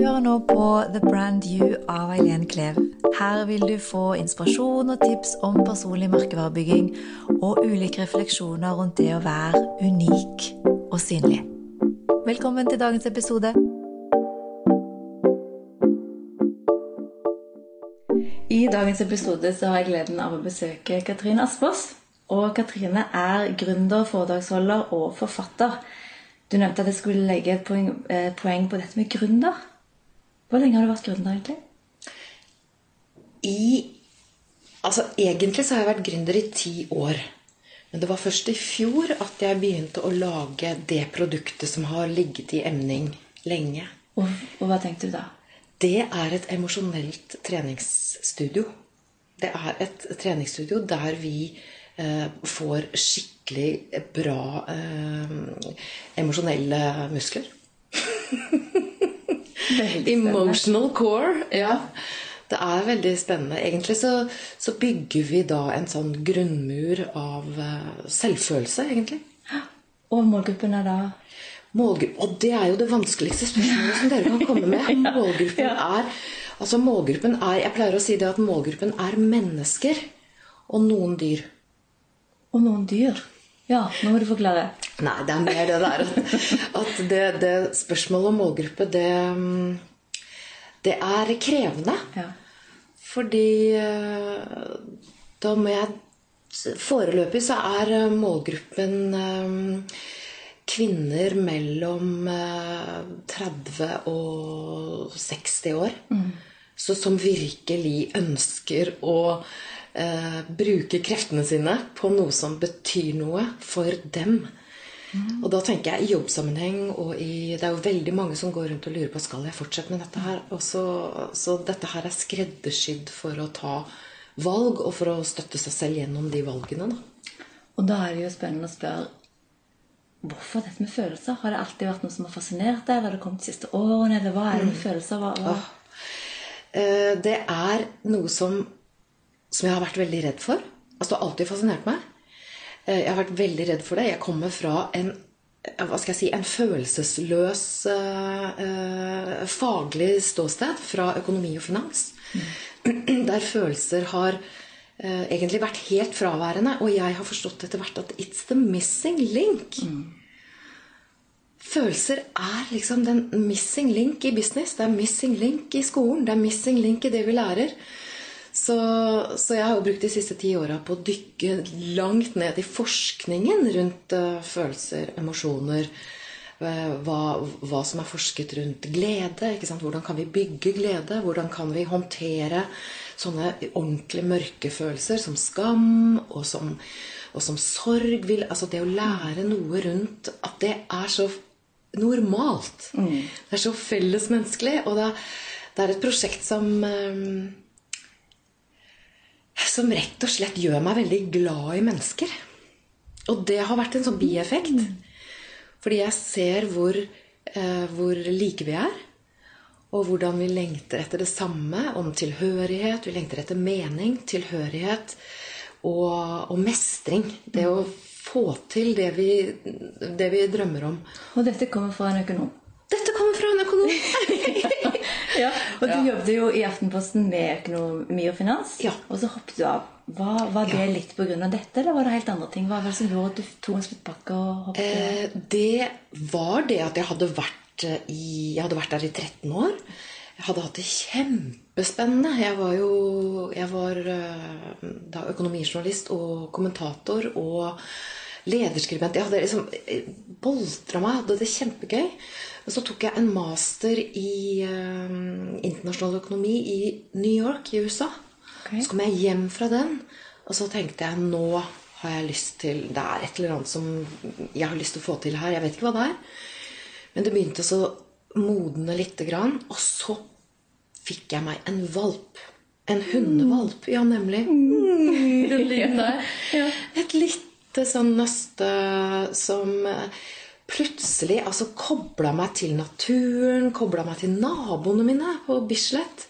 hører nå på The Brand You av Eileen Klev. Her vil du få inspirasjon og tips om personlig merkevarebygging og ulike refleksjoner rundt det å være unik og synlig. Velkommen til dagens episode. I dagens episode så har jeg gleden av å besøke Katrine Aspaas. Og Katrine er gründer, foredragsholder og forfatter. Du nevnte at jeg skulle legge et poeng, eh, på dette med gründer. Hvor lenge har du vært gründer, egentlig? I Altså, egentlig så har jeg vært gründer i ti år. Men det var først i fjor at jeg begynte å lage det produktet som har ligget i emning lenge. Og, og hva tenkte du da? Det er et emosjonelt treningsstudio. Det er et treningsstudio der vi eh, får skikkelig bra eh, emosjonelle muskler. Emotional core. Ja. Det er veldig spennende. Egentlig så, så, bygger vi da en sånn grunnmur av uh, selvfølelse, egentlig. Og målgruppen er da Målgruppen, Og det er jo det vanskeligste spørsmålet som dere kan komme med. Målgruppen er Altså målgruppen er Jeg pleier å si det at målgruppen er mennesker og noen dyr. Og noen dyr? Ja, nå må du forklare. Nei, det er mer det der at det, det spørsmålet om målgruppe, det, det er krevende. Ja. Fordi eh, da må jeg Foreløpig så er eh, målgruppen eh, kvinner mellom 30 og 60 år. Mm. Så som virkelig ønsker å eh, bruke kreftene sine på noe som betyr noe for dem. Mm. Og da tenker jeg i jobbsammenheng og i Det er jo veldig mange som går rundt og lurer på skal jeg fortsette med dette her. Og så, så dette her er skreddersydd for å ta valg og for å støtte seg selv gjennom de valgene. Da. Og da er det jo spennende å spørre hvorfor dette med følelser? Har det alltid vært noe som har fascinert deg? Eller har det kommet de siste årene? Eller hva er det med mm. følelser? Hva, hva? Oh. Det er noe som som jeg har vært veldig redd for. Altså, det har alltid fascinert meg. Eh, jeg har vært veldig redd for det. Jeg kommer fra en eh, hva skal jeg si, en følelsesløs uh, faglig ståsted fra økonomi og finans. Mm. Der følelser har uh, egentlig vært helt fraværende. Og jeg har forstått etter hvert at it's the missing link. Mm. Følelser er liksom den missing link i business. Det er missing link i skolen. Det er missing link i det vi lærer. Så, så, jeg har jo brukt de siste ti åra på å dykke langt ned i forskningen rundt uh, følelser, emosjoner. Uh, hva, hva, som er forsket rundt glede. Hvordan kan vi bygge glede? Hvordan kan vi håndtere sånne ordentlig mørke følelser som skam og som, og som sorg? Vil, altså det å lære noe rundt at det er så normalt. Mm. Det er så fellesmenneskelig. Og det, det, er et prosjekt som um, som rett og slett gjør meg veldig glad i mennesker. Og det har vært en sånn bieffekt. Fordi jeg ser hvor, eh, hvor like vi er. Og hvordan vi lengter etter det samme. Om tilhørighet. Vi lengter etter mening, tilhørighet og, og mestring. Det å få til det vi, det vi drømmer om. Og dette kommer fra en økonom? Dette kommer fra en økonom! Ja, og du ja. jobbet jo i Aftenposten med økonomi og finans, ja. og så hoppet du av. Var, var det ja. litt pga. dette, eller var det helt andre ting? Hva var det som gjorde at du tok en sluttpakke og hoppet eh, Det var det at jeg hadde vært eh, i Jeg hadde vært der i 13 år. Jeg hadde hatt det kjempespennende. Jeg var jo jeg var, eh, da økonomijournalist og kommentator og lederskribent. Jeg hadde liksom eh, boltra meg, hadde det kjempegøy. Og så tok jeg en master i eh, internasjonal økonomi i New York i USA. Okay. Så kom jeg hjem fra den, og så tenkte jeg nå har jeg lyst til Det er et eller annet som jeg har lyst til å få til her. Jeg vet ikke hva det er. Men det begynte så modne lite grann. Og så fikk jeg meg en valp. En hundevalp. Ja, nemlig. Mm, den lyden der. Et lite sånn nøste som plutselig altså kobla meg til naturen, kobla meg til naboene mine på Bislett.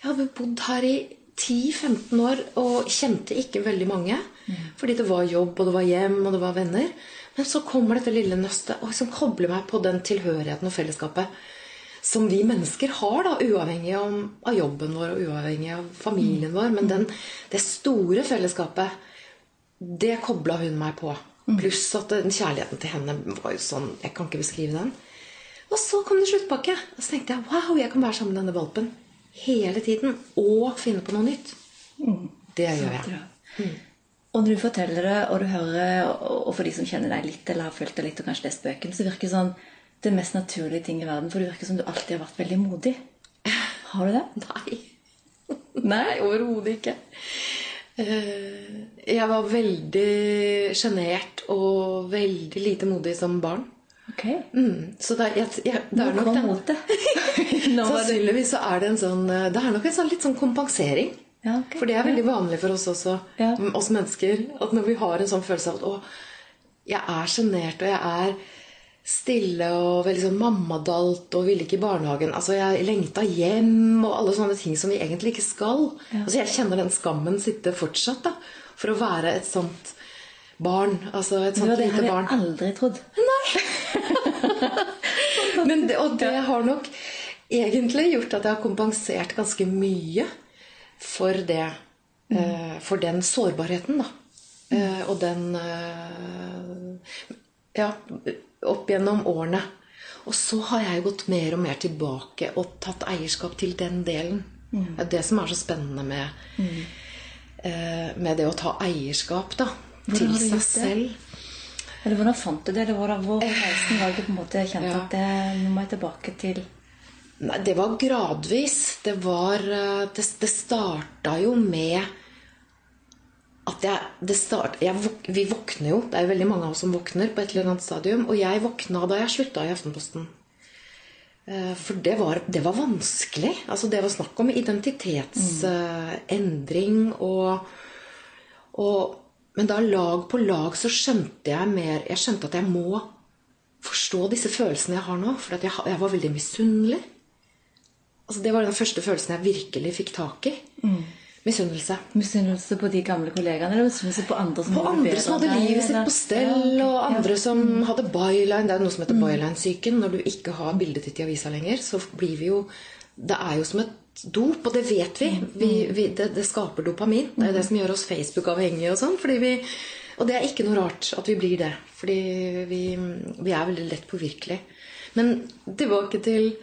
Jeg hadde bodd her i 10-15 år og kjente ikke veldig mange. Mm. Fordi det var jobb, og det var hjem, og det var venner. Men så kommer dette lille nøstet og liksom kobler meg på den tilhørigheten og fellesskapet. som vi mennesker har, da, uavhengig av, jobben vår og uavhengig av familien vår. Men den, det store fellesskapet, det kobla hun meg på. Pluss at den kjærligheten til henne var jo sånn Jeg kan ikke beskrive den. Og så kom det sluttpakke. Og så tenkte jeg wow, jeg kan være sammen med denne valpen hele tiden. Og finne på noe nytt. Det gjør jeg. Og når du forteller det, og du hører, og for de som kjenner deg litt, eller har følt deg litt, og kanskje lest bøkene, så virker det sånn det mest naturlige ting i verden. For det virker som du alltid har vært veldig modig. Har du det? Nei. Nei? Overhodet ikke. Eh, Jeg var veldig sjenert og veldig lite modig som barn. Ok. Mm, så det, er- jeg, jeg, det er nok den det Sannsynligvis så er det en sånn eh, Det er nok en sånn litt sånn kompensering. Ja, okay. For det er veldig vanlig for oss også, Ja. oss mennesker, at når vi har en sånn følelse av at å, jeg er sjenert, og jeg er stille og veldig sånn mammadalt og ville ikke i barnehagen Altså, jeg lengta hjem og alle sånne ting som vi egentlig ikke skal. Altså, jeg kjenner den skammen sitte fortsatt, da. For å være et sånt barn. Altså et Det lite barn. det hadde jeg aldri trodd. Men det, og det har nok egentlig gjort at jeg har kompensert ganske mye for det. eh, for den sårbarheten, da. Eh, og den eh, Ja, opp gjennom årene. Og så har jeg gått mer og mer tilbake og tatt eierskap til den delen. Det er det som er så spennende med, eh, med det å ta eierskap, da. Til seg selv. Eller hvordan fant du det? Eller hvordan, hvor på reisen var du på en måte kjente Ja. at det, nå må jeg tilbake til Nei, det var gradvis. Det var eh, Det, det starta jo med at jeg, det start, jeg Vi våkner jo. Det er jo veldig mange av oss som våkner på et eller annet stadium. Og jeg våkna da jeg slutta i Aftenposten. Eh, For det var, det var vanskelig. Altså Det var snakk om identitetsendring og, og Men da lag på lag så skjønte jeg mer Jeg skjønte at jeg må forstå disse følelsene jeg har nå. For at jeg, jeg var veldig misunnelig. Altså, det var den første følelsen jeg virkelig fikk tak i. Misunnelse. misunnelse på de gamle kollegaene, eller misunnelse på andre som På andre som hadde livet sitt på stell, og andre som hadde byline. Det er noe som heter byline-syken. Når du ikke har bildet ditt i avisa lenger, så blir vi jo Det er jo som et dop, og det vet vi. vi, vi det, det skaper dopamin. Det er det som gjør oss Facebook-avhengige og sånn. fordi vi Og det er ikke noe rart at vi blir det. Fordi vi, vi er veldig lett påvirkelige. Men tilbake til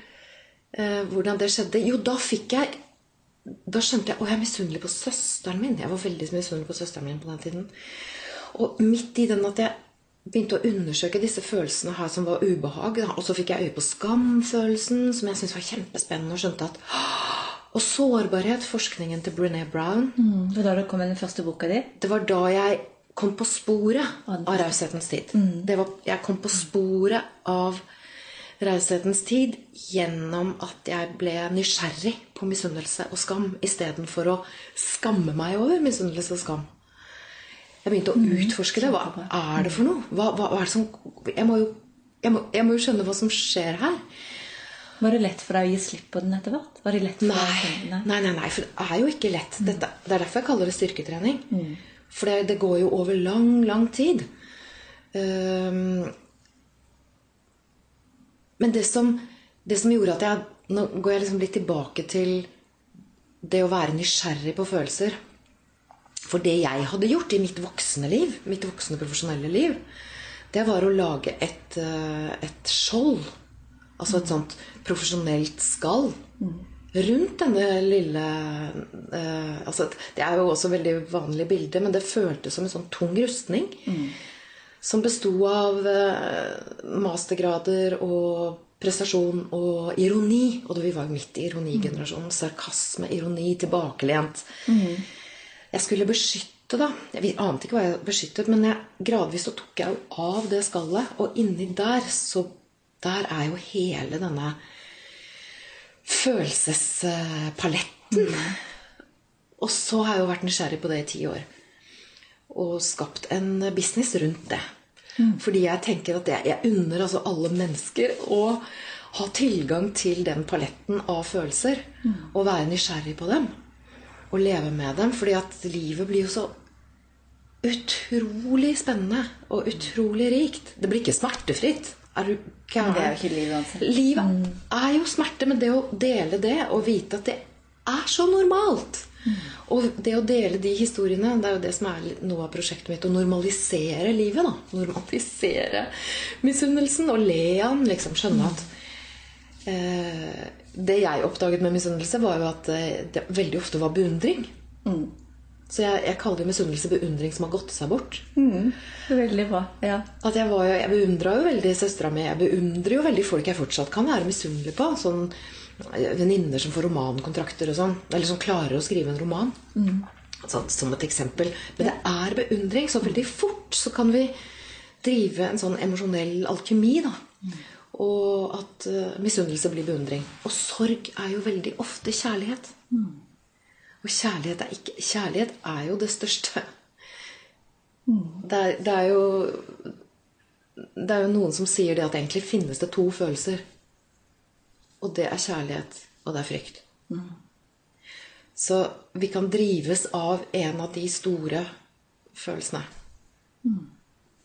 eh, hvordan det skjedde. Jo, da fikk jeg da skjønte jeg å, jeg er misunnelig på søsteren min. Jeg var veldig misunnelig på søsteren min på den tiden. Og midt i den at jeg begynte å undersøke disse følelsene her som var ubehag, og så fikk jeg øye på skamfølelsen, som jeg syntes var kjempespennende, og skjønte at Og sårbarhet, forskningen til Brené Brown. Mm, Det var da det kom den første boka di. Det var da jeg kom på sporet Av raushetens tid. Det var, jeg kom på sporet av raushetens tid gjennom at jeg ble nysgjerrig på misunnelse og skam istedenfor å skamme meg over misunnelse og skam. Jeg begynte å utforske det. Hva er det for noe? Hva, hva, hva er som jeg må, jo, jeg, må, jeg må jo skjønne hva som skjer her. Var det lett for deg å gi slipp på den etter hvert? Var det lett for deg Nei, kjenne- nei, nei, nei, for det er jo ikke lett. Dette, det er derfor jeg kaller det styrketrening. For det, det går jo over lang, lang tid. Ehm, men det som, det som gjorde at jeg Nå går jeg liksom litt tilbake til det å være nysgjerrig på følelser. For det jeg hadde gjort i mitt voksne liv, mitt voksne profesjonelle liv, det var å lage et, eh, et skjold. Altså et sånt profesjonelt skall rundt denne lille eh, altså Det er jo også veldig vanlig bilde, men det føltes som en sånn tung rustning. Som besto av eh, mastergrader og prestasjon og ironi. Og vi var midt i ironigenerasjonen. Sarkasme, ironi, tilbakelent. Jeg skulle beskytte, da. Jeg ante ikke hva jeg beskyttet, men jeg, gradvis så tok jeg jo av det skallet. Og inni der, så Der er jo hele denne følelsespaletten. Og så har jeg jo vært nysgjerrig på det i ti år. Og skapt en business rundt det. Fordi jeg tenker at jeg, jeg unner altså alle mennesker å ha tilgang til den paletten av følelser. Og være nysgjerrig på dem. Og leve med dem. Fordi at livet blir jo så utrolig spennende og utrolig rikt. Det blir ikke smertefritt. Er du gæren? Det er jo ikke livet uansett. Livet er jo smerte, men det å dele det og vite at det er så normalt Og det å dele de historiene, det er jo det som er noe av prosjektet mitt. Å normalisere livet. da Normalisere misunnelsen og le av den. Liksom, skjønne at eh, Det jeg oppdaget med misunnelse, var jo at eh, det veldig ofte var beundring. Så jeg, jeg kaller det misunnelse beundring som har gått seg bort. Veldig bra. Ja. At jeg, var jeg beundra jo veldig søstera mi. Jeg beundrer jo veldig folk jeg fortsatt kan være misunnelig på. Sånn Venninner som får romankontrakter og sånn. Eller som klarer å skrive en roman. Sånn, som et eksempel. Men det er beundring. Så veldig fort så kan vi drive en sånn emosjonell alkemi. da. Og at uh, misunnelse blir beundring. Og sorg er jo veldig ofte kjærlighet. Og kjærlighet er, ikke, kjærlighet er jo det største. Det er, det er jo Det er jo noen som sier det at egentlig finnes det to følelser. Og det er kjærlighet, og det er frykt. Så vi kan drives av en av de store følelsene.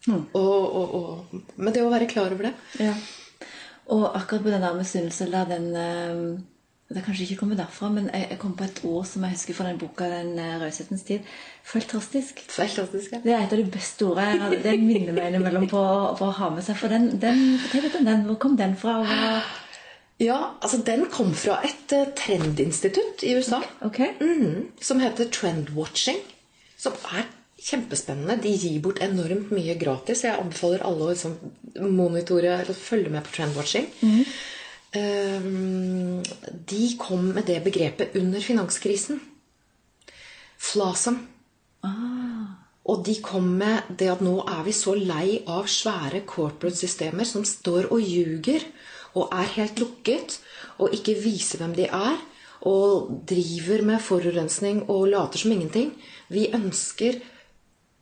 Og, og, og, men det å være klar over det Ja. Og akkurat på den der misunnelse der, den eh, Det er kanskje ikke kommet derfra, men jeg, jeg kom på et ord som jeg husker fra den boka, den eh, Raushetens tid. Fantastisk. Fantastisk. ja. Det er et av de beste ordene. Det minner meg innimellom på, på å ha med seg. For den, den, fortell litt om den. Hvor kom den fra? Hva, Ja, altså Den kom fra et uh, trendinstitutt i USA. ok? Mhm, som heter Trendwatching. Som er kjempespennende. De gir bort enormt mye gratis. Jeg anbefaler alle å liksom monitore eller følge med på Trendwatching. Um, de kom med det begrepet under finanskrisen. Flasem. Og de kom med det at nå er vi så lei av svære corporate systemer som står og ljuger og er helt lukket og ikke viser hvem de er, og driver med forurensning og later som ingenting. Vi ønsker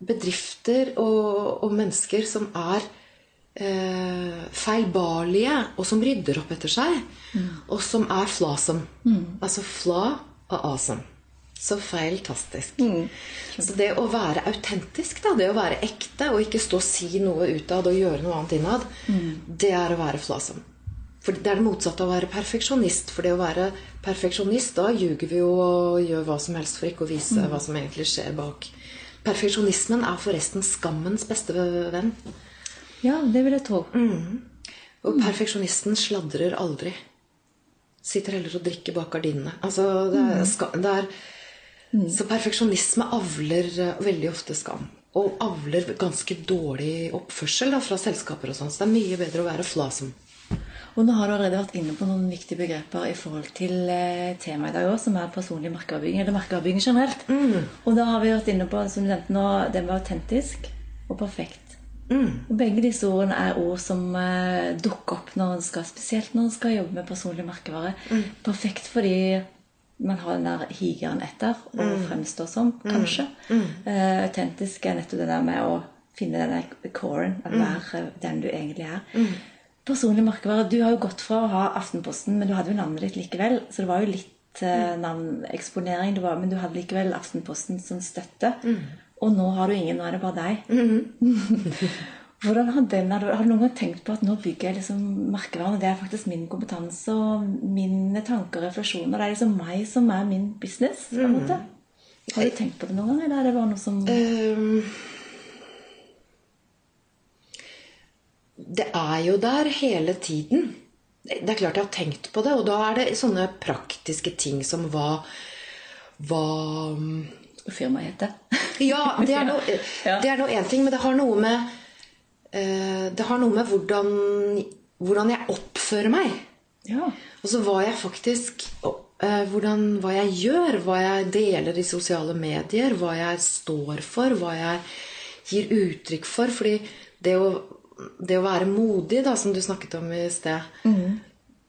bedrifter og, og mennesker som er eh, feilbarlige, og som rydder opp etter seg, og som er flasome. Altså fla og awesome. Så feiltastisk. Så det å være autentisk, da, det å være ekte, og ikke stå og si noe utad og gjøre noe annet innad, det er å være flasom. For det er det motsatte av å være perfeksjonist. For det å være perfeksjonist, da ljuger vi jo og gjør hva som helst for ikke å vise hva som egentlig skjer bak. Perfeksjonismen er forresten skammens beste venn. Ja, det vil jeg tro. Og perfeksjonisten sladrer aldri. Sitter heller og drikker bak gardinene. Altså, det er, skam, det er, Så perfeksjonisme avler eh, veldig ofte skam. Og avler ganske dårlig oppførsel da, fra selskaper og sånn. Så det er mye bedre å være flasem. Og nå har du allerede vært inne på noen viktige begreper i forhold til eh, temaet i dag òg, som er personlig merkeavbygging, eller merkeavbygging generelt. Og da har vi vært inne på, som du nevnte nå, det med autentisk og perfekt. Og begge disse ordene er ord som eh, dukker opp når en skal, spesielt når en skal jobbe med personlig merkevare. Perfekt fordi man har den der higeren etter og fremstår som, kanskje. Eh, autentisk er nettopp det der med å finne den der coren, å være den du egentlig er. Personlig merkevare. Du har jo gått fra å ha Aftenposten, men du hadde jo navnet ditt likevel. Så det var jo litt eh, navneksponering, det var, men du hadde likevel Aftenposten som støtte. Og nå har du ingen, nå er det bare deg. Hvordan har, den, har, du, har du noen gang tenkt på at nå bygger jeg liksom merkevaren? og Det er faktisk min kompetanse og mine tanker og refleksjoner. Det er liksom meg som er min business. på en måte. Har du tenkt på det noen gang, eller er det bare noe som Ehm, det er jo der hele tiden. Det er klart jeg har tenkt på det, og da er det sånne praktiske ting som hva Hva firmaet heter? Ja, det er noe én ting, men det har noe med eh, Det har noe med hvordan, hvordan jeg oppfører meg. Ja. Og så hva jeg faktisk eh, hvordan, Hva jeg gjør, hva jeg deler i sosiale medier, hva jeg står for, hva jeg gir uttrykk for. Fordi det å, det å være modig, da, som du snakket om i sted,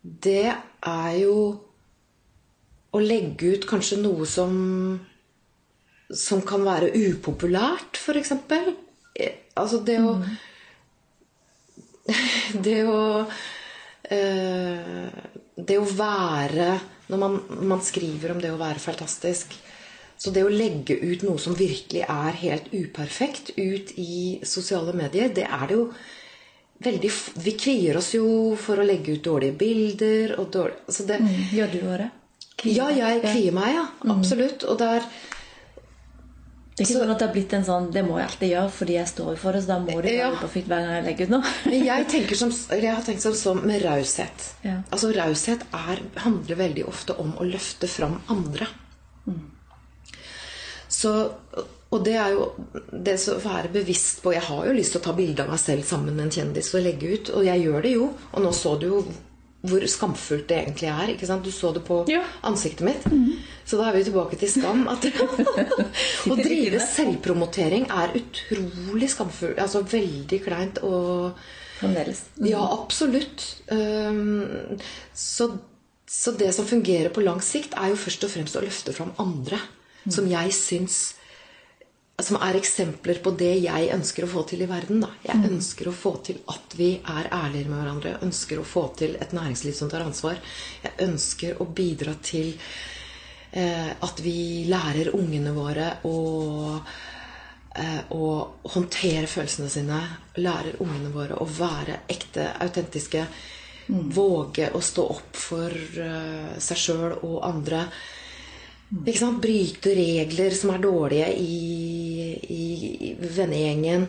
det er jo å legge ut kanskje noe som som kan være upopulært, f.eks. Altså det å Det å øh, Det å være Når man, man skriver om det å være fantastisk Så det å legge ut noe som virkelig er helt uperfekt ut i sosiale medier, det er det jo veldig Vi kvier oss jo for å legge ut dårlige bilder og dårlig altså det, Gjør du det? Ja, jeg kvier meg, ja. Absolutt. Og det er Det er ikke sånn at det har blitt en sånn Det må jeg alltid gjøre fordi jeg står for det, så da må det Ja. være perfekt hver gang jeg legger ut noe. Men jeg som, jeg har tenkt som sånn med raushet. Ja. Altså Raushet er, handler veldig ofte om å løfte fram andre. Så, og det er jo det å være bevisst på Jeg har jo lyst til å ta bilde av meg selv sammen med en kjendis og legge ut, og jeg gjør det jo. Og nå så du jo hvor skamfullt det egentlig er. ikke sant? Du så det på Ja. ansiktet mitt. Så da er vi tilbake til skam. At å drive selvpromotering er utrolig skamfullt. Altså veldig kleint og Fremdeles. ja, absolutt. Um, så, så det som fungerer på lang sikt, er jo først og fremst å løfte fram andre. Som jeg syns Som er eksempler på det jeg ønsker å få til i verden. Da. Jeg ønsker å få til at vi er ærligere med hverandre. Jeg ønsker å få til et næringsliv som tar ansvar. Jeg ønsker å bidra til eh, at vi lærer ungene våre å eh, å håndtere følelsene sine. Lærer ungene våre å være ekte, autentiske. Våge å stå opp for eh, seg sjøl og andre. Ikke sant? Bryte regler som er dårlige i, i, vennegjengen.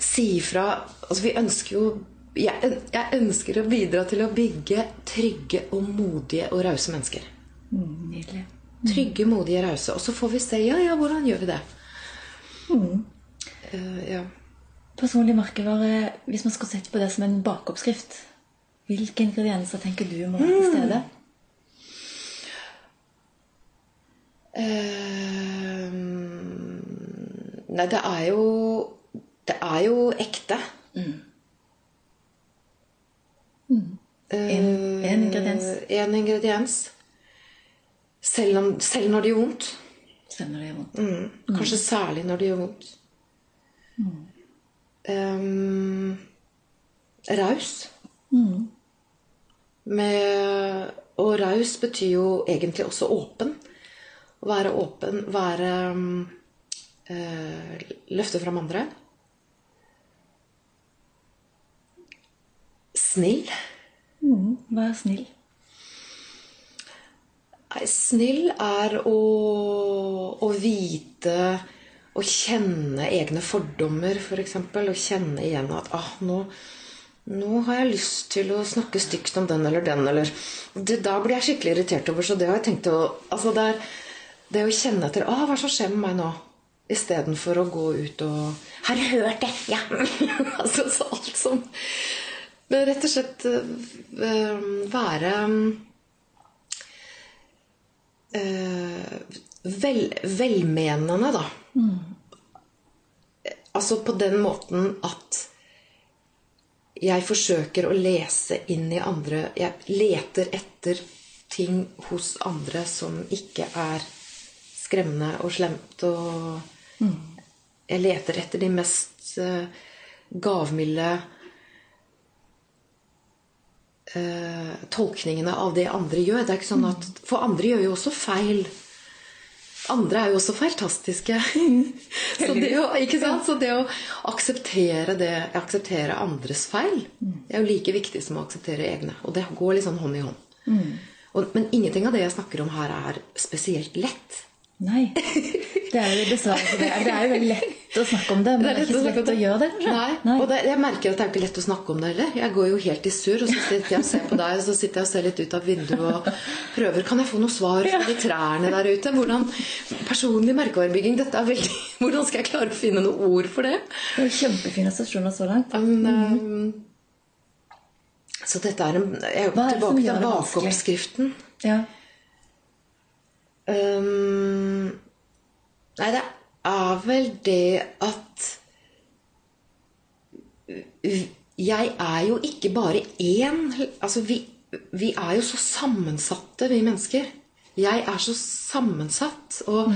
Si ifra. Altså, vi ønsker jo jeg, jeg ønsker å bidra til å bygge trygge og modige og rause mennesker. Mm, nydelig. Trygge, modige, rause. Og så får vi se ja, ja, hvordan gjør vi det. Eh, ja. Personlig merkevare, hvis man skal sette på det som en bakeoppskrift, hvilke ingredienser tenker du må være til stede? Eh, nei, det er jo Det er jo ekte. En, en ingrediens. En ingrediens. Selv, om, selv når det gjør vondt. Selv når det vondt? Mm. Kanskje særlig når det gjør vondt. Um, raus. Med, og raus betyr jo egentlig også åpen. Være åpen, være eh, Løfte fram andre. Snill. Mm, er snill. Snill er å, å vite Å kjenne egne fordommer, f.eks. For å kjenne igjen at ah, nå, nå har jeg lyst til å snakke stygt om den eller den. Eller, det, da blir jeg skikkelig irritert over, så det har jeg tenkt å altså det, er, det å kjenne etter ah, Hva er det som skjer med meg nå? Istedenfor å gå ut og Har du hørt det? Ja! altså så alt som Men rett og slett øh, være eh, vel, velmenende, da. Altså på den måten at jeg forsøker å lese inn i andre Jeg leter etter ting hos andre som ikke er skremmende og slemt. Og jeg leter etter de mest eh, gavmilde eh, tolkningene av det andre gjør. Det er ikke sånn at, For andre gjør jo også feil. Andre er jo også fantastiske. Så det, å? Så det å akseptere, det, akseptere andres feil det er jo like viktig som å akseptere egne. Og det går sånn hånd i hånd. Og, men ingenting av det jeg snakker om her, er spesielt lett. Nei. Det er jo dessverre ikke det. Det er jo veldig lett å snakke om det, men det er, ikke så lett å gjøre det, kanskje. Nei. Og det, jeg merker at det er ikke lett å snakke om det heller. Jeg går jo helt i surr, og så sitter jeg og ser på deg, og så sitter jeg og ser litt ut av vinduet og prøver Kan jeg få noe svar fra de trærne der ute? Hvordan Personlig merkevarebygging, dette er veldig Hvordan skal jeg klare å finne noe ord for det? Det er Kjempefine stasjoner så langt. Men, eh, så dette er en Jeg er er det tilbake til det vanskelig? Ja. Um, nei, det er vel det at Jeg er jo ikke bare én Altså, vi, vi er jo så sammensatte, vi mennesker. Jeg er så sammensatt. Og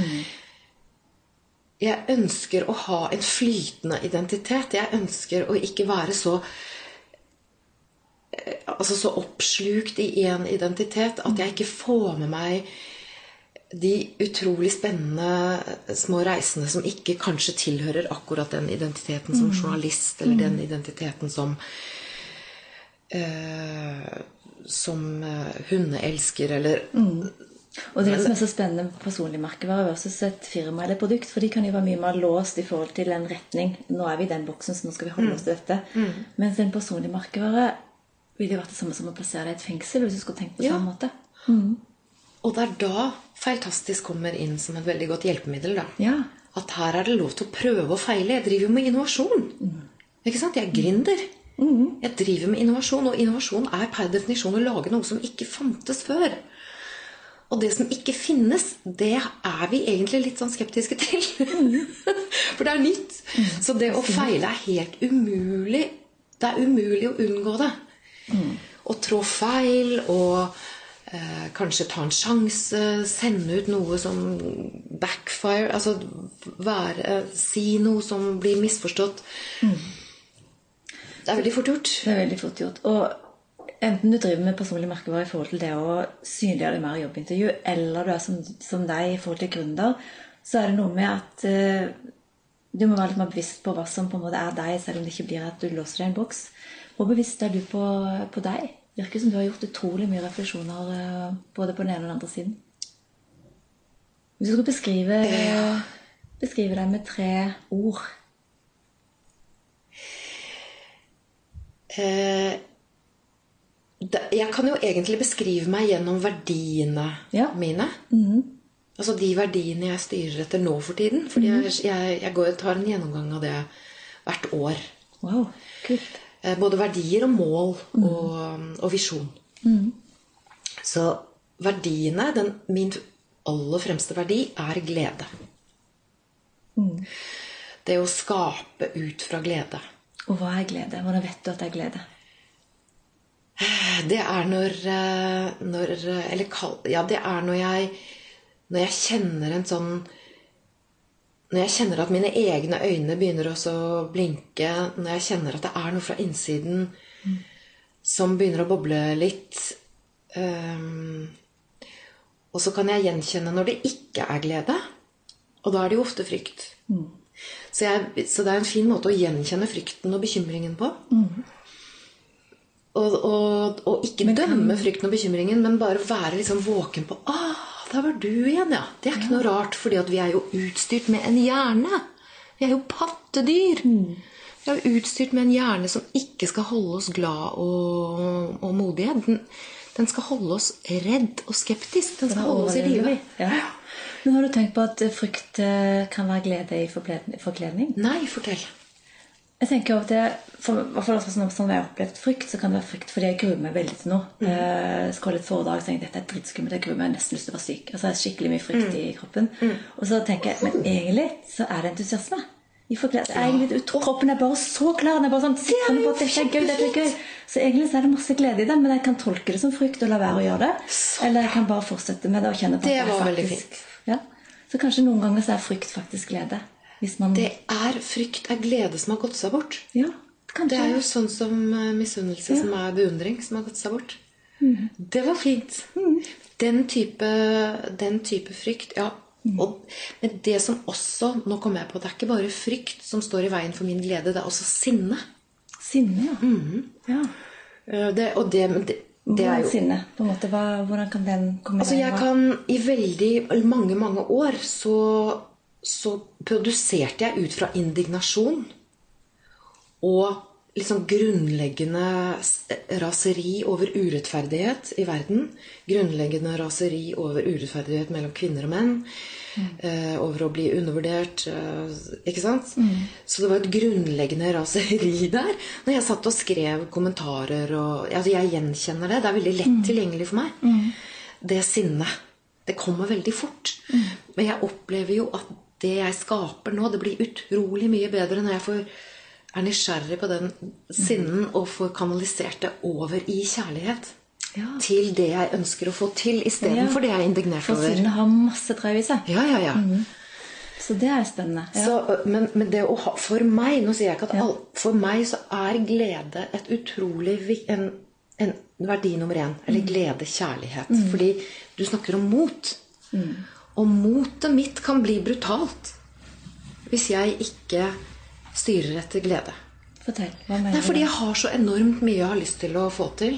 jeg ønsker å ha en flytende identitet. Jeg ønsker å ikke være så altså så oppslukt i én identitet at jeg ikke får med meg de utrolig spennende små reisene som ikke kanskje tilhører akkurat den identiteten som journalist, eller den identiteten som eh, som eh, hundeelsker, eller Og det som er så spennende med personlig merkevare versus et firma eller produkt, for de kan jo være mye mer låst i forhold til en retning. Nå er vi i den boksen, så nå skal vi holde oss til dette. Mens en personlig merkevare ville jo vært det samme som å plassere deg i et fengsel, hvis du skulle tenkt på Ja. samme måte. Og det er da Feiltastisk kommer inn som et veldig godt hjelpemiddel. da. Ja. At her er det lov til å prøve og feile. Jeg driver jo med innovasjon. Ikke sant? Jeg er gründer. Jeg driver med innovasjon, og innovasjon er per definisjon å lage noe som ikke fantes før. Og det som ikke finnes, det er vi egentlig litt sånn skeptiske til. For det er nytt. Så det å feile er helt umulig. Det er umulig å unngå det. Å trå feil og eh, kanskje ta en sjanse, sende ut noe som backfire Altså være, si noe som blir misforstått. Det er veldig fort gjort. Det er veldig fort gjort. Og enten du driver med personlig merkevare i forhold til det å synliggjøre deg mer i jobbintervju, eller du er som, som deg i forhold til gründer, så er det noe med at eh, du må være litt mer bevisst på hva som på en måte er deg, selv om det ikke blir at du låser deg i en boks. Hvor bevisst er du på, på deg? Virker som du har gjort utrolig mye refleksjoner eh, både på den ene og den andre siden. Hvis du skulle beskrive, beskrive deg med tre ord Eh, jeg kan jo egentlig beskrive meg gjennom verdiene Ja. mine. Altså de verdiene jeg styrer etter nå for tiden. Fordi jeg, jeg, jeg går, tar en gjennomgang av det hvert år. Wow, kult. Eh, Både verdier og mål og, og visjon. Så verdiene den, Min aller fremste verdi er glede. Det å skape ut fra glede. Og hva er glede? Hvordan vet du at det er glede? Det er når, eh, når Eller kall, ja, det er når jeg Når jeg kjenner en sånn Når jeg kjenner at mine egne øyne begynner også å blinke, når jeg kjenner at det er noe fra innsiden som begynner å boble litt um, Og så kan jeg gjenkjenne når det ikke er glede. Og da er det jo ofte frykt. Så, jeg, så det er en fin måte å gjenkjenne frykten og bekymringen på. Og, og, og ikke dømme frykten og bekymringen, men bare være liksom våken på ah, der var du igjen, ja. Det er ikke noe rart, fordi at vi er jo utstyrt med en hjerne. Vi er jo pattedyr. Vi er jo utstyrt med en hjerne som ikke skal holde oss glad og, og modige. Den, den skal holde oss redd og skeptisk. Den skal holde oss i live. Ja. Men har du tenkt på at frykt eh, kan være glede i forkledning? Nei, fortell. Jeg tenker over til, for, i hvert sånn jeg har opplevd frykt, så kan det være frykt fordi jeg gruer meg veldig til noe. Mm. Eh, Jeg skal holde et foredrag så tenker dette er dritskummelt. jeg gruer meg nesten lyst til å være syk. Altså jeg har skikkelig mye Mm. frykt i kroppen. Og så tenker jeg, men egentlig så er det entusiasme. Jeg er egentlig Kroppen er bare så klar. Den er bare sånn, sitter på at dette er gøy, dette er gøy. Så egentlig så er det masse glede i det, men jeg kan tolke det som frykt og la være å gjøre det. Eller jeg kan bare fortsette med det og kjenne på Det Det er var veldig fint. Ja. Så kanskje noen ganger så er frykt faktisk glede. Man Det er frykt er glede som har gått seg bort. Ja, kanskje. Det er jo sånn som misunnelse ja. som er beundring, som har gått seg bort. Det var fint. Den, type, den type frykt, ja. Og, men det som også Nå kom jeg på det er ikke bare frykt som står i veien for min glede, det er også sinne. Sinne, ja. ja. Eh, Det, og det, det, det er jo sinne? på en måte, hva, Hvordan kan den komme Altså, i jeg kan I veldig mange, mange år så, så produserte jeg ut fra indignasjon og liksom grunnleggende raseri over urettferdighet i verden. Grunnleggende raseri over urettferdighet mellom kvinner og menn. Eh, over å bli undervurdert. Eh, ikke sant? Så det var et grunnleggende raseri der. Når jeg satt og skrev kommentarer og altså Jeg gjenkjenner det. Det er veldig lett tilgjengelig for meg. Det sinnet. Det kommer veldig fort. Men jeg opplever jo at det jeg skaper nå, det blir utrolig mye bedre når jeg får er nysgjerrig på den sinnen og får kanalisert det over i kjærlighet. Ja. Til det jeg ønsker å få til, istedenfor Ja. det jeg er indignert For over. sinne har masse drev i seg. Ja, ja, ja. Så det er spennende. Ja. Så, men, men det å ha, for meg Nå sier jeg ikke at all, For meg så er glede et utrolig en, en verdi nummer én. Eller glede, kjærlighet. Fordi du snakker om mot. Og motet mitt kan bli brutalt hvis jeg ikke styrer etter glede. Fortell. Hva mener Det er fordi jeg har så enormt mye jeg har lyst til å få til.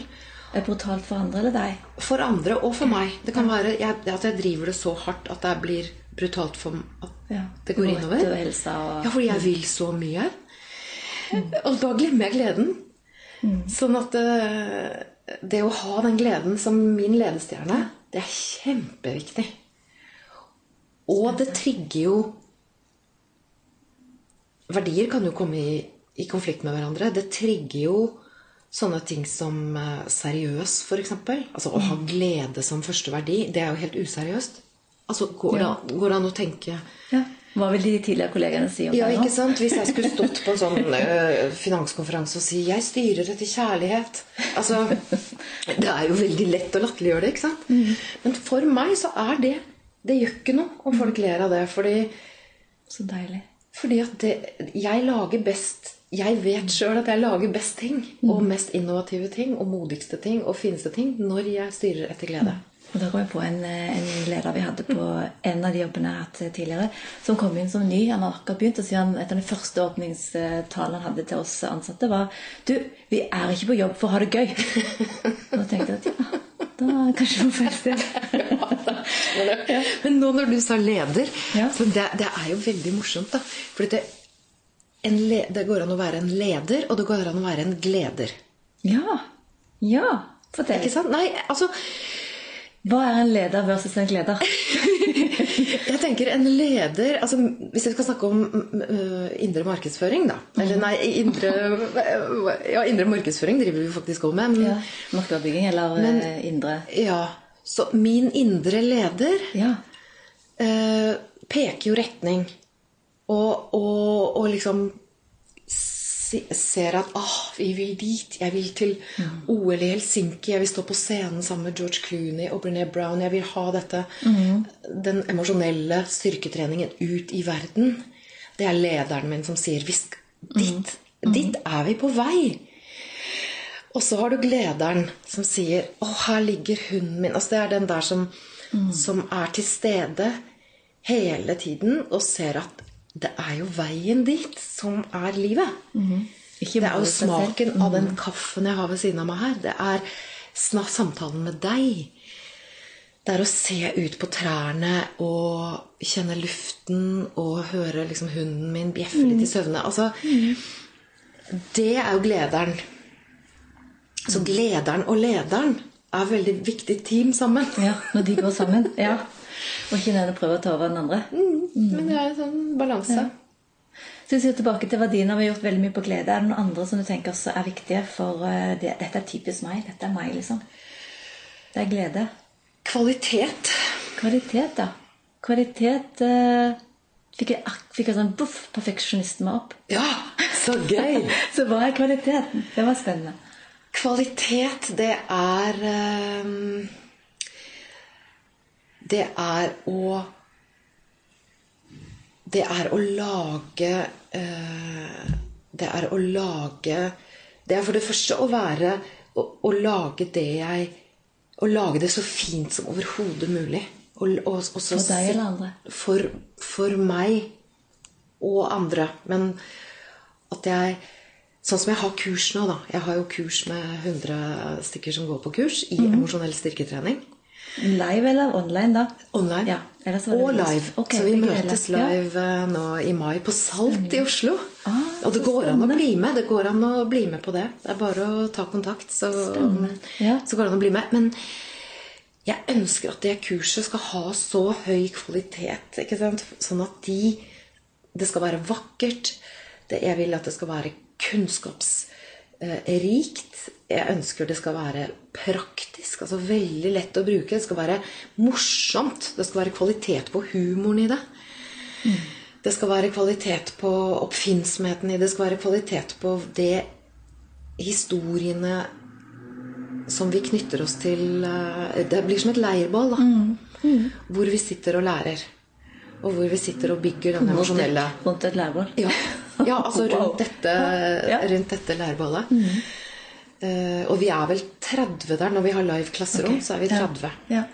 Er det brutalt for andre eller deg? For andre og for meg. Det kan være jeg, at jeg driver det så hardt at det blir brutalt for at Ja. det går innover. Og helsa og Ja, fordi jeg vil så mye. Og da glemmer jeg gleden. Sånn at eh, det å ha den gleden som min ledestjerne, det er kjempeviktig. Og det trigger jo Verdier kan jo komme i, i konflikt med hverandre. Det trigger jo sånne ting som eh, seriøs, f.eks. Altså å ha glede som første verdi. Det er jo helt useriøst. Altså, går, Ja. går det an å tenke Ja. Hva vil de tidligere kollegene si om ja, det nå? ikke sant? Hvis jeg skulle stått på en sånn ø, finanskonferanse og si 'jeg styrer etter kjærlighet' Altså, Det er jo veldig lett å latterliggjøre det, ikke sant? Men for meg så er det Det gjør ikke noe om folk ler av det. Fordi, Så deilig. fordi at det, jeg lager best Jeg vet sjøl at jeg lager best ting. Og mest innovative ting. Og modigste ting. Og fineste ting når jeg styrer etter glede. Og Da kom jeg på en, eh, en leder vi hadde på en av de jobbene jeg har hatt tidligere, som kom inn som ny. Han har akkurat begynt, og sier han et av de første åpningstalene han hadde til oss ansatte, var Du, vi er ikke på jobb for å ha det gøy. Og da tenkte jeg at ja, da kanskje på feil sted. Men nå når du sa leder, Ja. så det, det er jo veldig morsomt. da. For det, en le, det går an å være en leder, og det går an å være en gleder. Ja. Ja. Fortell. Ikke sant? Nei, altså Hva er en leder versus en gleder? Jeg tenker en leder altså Hvis jeg skal snakke om mm, øh, indre markedsføring, da Eller nei, indre, ja, indre markedsføring driver vi faktisk òg med. Men, Ja. Markedsbygging eller Men- eh, indre ja, Så min indre leder Ja. uh, peker jo retning. Og, og, og liksom ser at ah, vi vil dit. Jeg vil til OL i Helsinki. Jeg vil stå på scenen sammen med George Clooney og Brené Brown. Jeg vil ha dette, den emosjonelle styrketreningen ut i verden. Det er lederen min som sier vi Dit, dit, dit er vi på vei. Og så har du glederen som sier 'Å, her ligger hunden min'. Altså Det er den der som, som er til stede hele tiden og ser at det er jo veien dit som er livet. Ikke Det er jo smaken mm -hmm. av den kaffen jeg har ved siden av meg her. Det er samtalen med deg. Det er å se ut på trærne og kjenne luften og høre liksom hunden min bjeffe litt i søvne. Altså, det er jo glederen. Så glederen og lederen er veldig viktig team sammen. Ja, når de går sammen. Ja. Og ikke den å prøve å ta over den andre. Men det er en sånn balanse. Så hvis vi tilbake til verdiene, vi har gjort veldig mye på glede. Er det noen andre som du tenker også er viktige for eh, det? Dette er typisk meg. Dette er meg, liksom. Det er glede. Kvalitet. Kvalitet, da. Kvalitet eh, fikk jeg, fikk jeg sånn boff, Perfeksjonisten meg opp. Ja, så gøy! Så hva er kvaliteten? Det var spennende. Kvalitet, det er ehm, Det er å Det er å lage eh, Det er å lage Det er for det første å være Å, å lage det jeg Å lage det så fint som overhodet mulig. Og, og, og så For deg eller andre? For, for meg og andre. Men at jeg Sånn som jeg har kurs nå, da. Jeg har jo kurs med 100 stykker som går på kurs i mm. emosjonell styrketrening. Live eller online, da? Online. Ja, og live. Okay, så vi møtes deler. Ja. live eh, nå i mai på Salt i Oslo. Ah, og det går går an å bli med. Det går an å bli med på det. Det er bare å ta kontakt, så, Ja. så går det an å bli med. Men jeg ønsker at det kurset skal ha så høy kvalitet. Sånn at de Det skal være vakkert. Det, jeg vil at det skal være kunnskapsrikt. Jeg ønsker det skal være praktisk. altså Veldig lett å bruke. Det skal være morsomt. Det skal være kvalitet på humoren i det. Det skal være kvalitet på oppfinnsomheten i det. Det skal være kvalitet på det historiene som vi knytter oss til eh, Det blir som et leirbål, da. Hvor vi sitter og lærer. Og hvor vi sitter og bygger den emosjonelle Rundt et leirbål. ja. ja, altså rundt dette, Ja. rundt dette leirbålet. Uh, og vi er vel 30 der når vi har live klasserom. okay. Så er vi 30. Ja.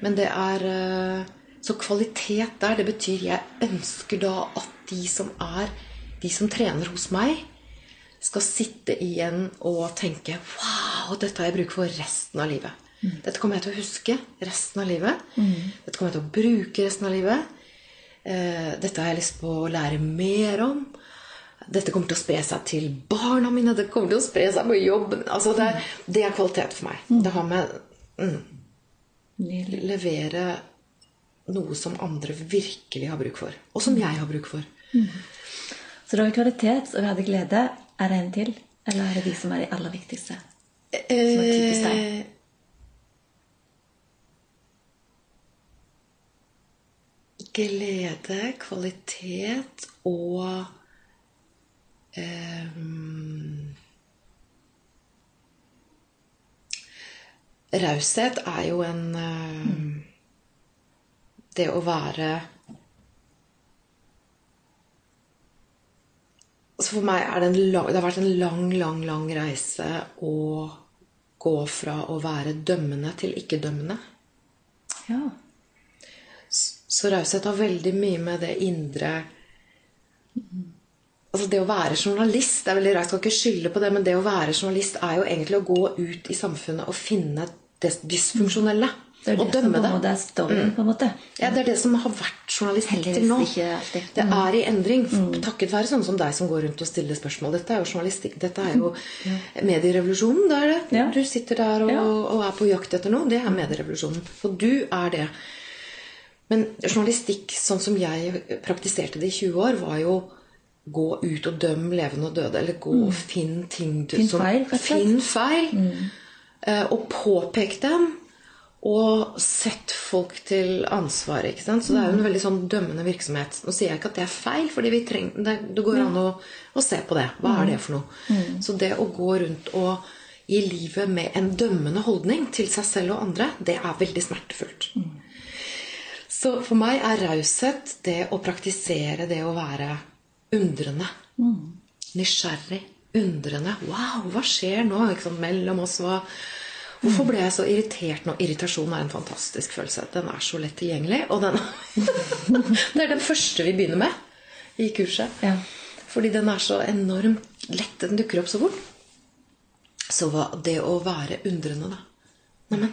Men det er uh, Så kvalitet der, det betyr jeg ønsker da at de som er De som trener hos meg, skal sitte igjen og tenke Wow, dette har jeg bruk for resten av livet. Dette kommer jeg til å huske resten av livet. Dette kommer jeg til å bruke resten av livet. Uh, dette har jeg lyst på å lære mer om. Dette kommer til å spre seg til barna mine. Det kommer til å spre seg på jobb Altså det, det er kvalitet for meg. Det har med mm, levere noe som andre virkelig har bruk for. Og som jeg har bruk for. Så da er kvalitet, og vi hadde glede. Er det en til? Eller er det de som er de aller viktigste? er typisk deg. Eh, glede, kvalitet og ehm, Raushet er jo en ehm, Det å være Så for meg er det en lang, det har vært en lang, lang, lang reise å gå fra å være dømmende til ikke-dømmende. Ja. Så raushet har veldig mye med det indre Altså det å være journalist det er veldig rart, Jeg skal ikke skylde på det, men det å være journalist er jo egentlig å gå ut i samfunnet og finne det dysfunksjonelle. Det er Og det som dømme det. måte er storyen, på en måte. Ja, Det er det som har vært journalistikk til nå. Ikke. Det er i endring. Takket være sånne som deg som går rundt og stiller spørsmål. Dette er jo journalistikk. Dette er jo medierevolusjonen. Det er det. Du sitter der og, og er på jakt etter noe. Det er medierevolusjonen. Og du er det. Men journalistikk sånn som jeg praktiserte det i 20 år, var jo gå ut og døm levende og døde. Eller gå og finn ting du Finn feil. Finn feil. eh, Og påpek dem. Og sett folk til ansvar. ikke sant? Så det er jo en veldig sånn dømmende virksomhet. Nå sier jeg ikke at det er feil, fordi vi trenger, det, det går an å, å se på det. Hva er det for noe? Så det å gå rundt og i livet med en dømmende holdning til seg selv og andre, det er veldig smertefullt. Så for meg er raushet det å praktisere det å være undrende. Nysgjerrig. Undrende. Wow, hva skjer nå liksom, mellom oss? Hva, hvorfor ble jeg så irritert nå? Irritasjon er en fantastisk følelse. Den er så lett tilgjengelig. Og den, det er den første vi begynner med i kurset. Ja. Fordi den er så enormt lett. Den dukker opp så fort. Så det å være undrende, da. Neimen?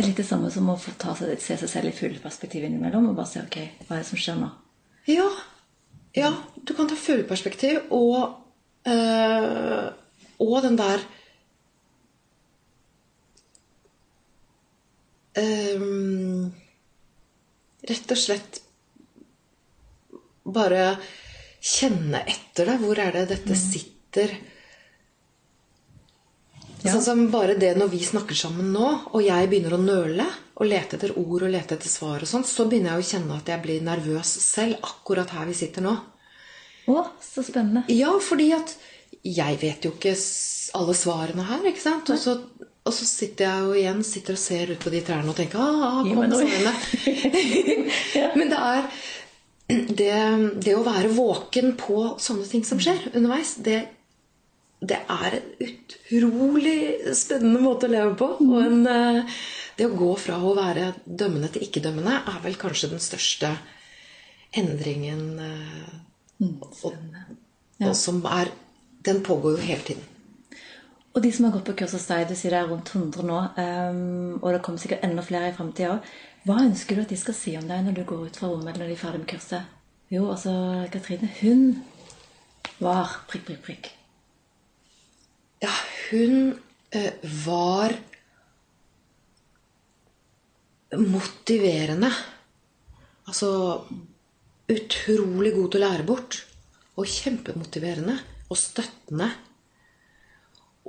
Det er litt det samme som å få ta se seg selv i full perspektiv innimellom og bare se ok, hva er det som skjer nå? Ja. ja du kan ta fugleperspektiv og øh, Og den der øh, Rett og slett bare kjenne etter det. Hvor er det dette sitter? Ja. Sånn som bare det når vi snakker sammen nå, og jeg begynner å nøle og lete etter ord og lete etter svar, og sånn, så begynner jeg å kjenne at jeg blir nervøs selv akkurat her vi sitter nå. Å, så spennende. Ja, fordi at jeg vet jo ikke alle svarene her, ikke sant? Og så, og så sitter jeg jo igjen sitter og ser ut på de trærne og tenker ah, Gi kom noe. svarene. Men det er det, det å være våken på sånne ting som skjer underveis, det, det er en utrolig spennende måte å leve på. Og en, eh, det å gå fra å være dømmende til ikke-dømmende er vel kanskje den største endringen eh, og, og som er Den pågår jo hele tiden. Og de som har gått på kurs hos deg, du sier det er rundt 100 nå, ehm, og det kommer sikkert enda flere i fremtiden òg. Hva ønsker du at de skal si om deg når du går ut fra rommet eller når de er ferdig med kurset? Jo, altså, Katrine, hun var prikk, prikk, prikk. Ja, hun eh, var motiverende. Altså utrolig god til å lære bort. Og kjempemotiverende. Og støttende.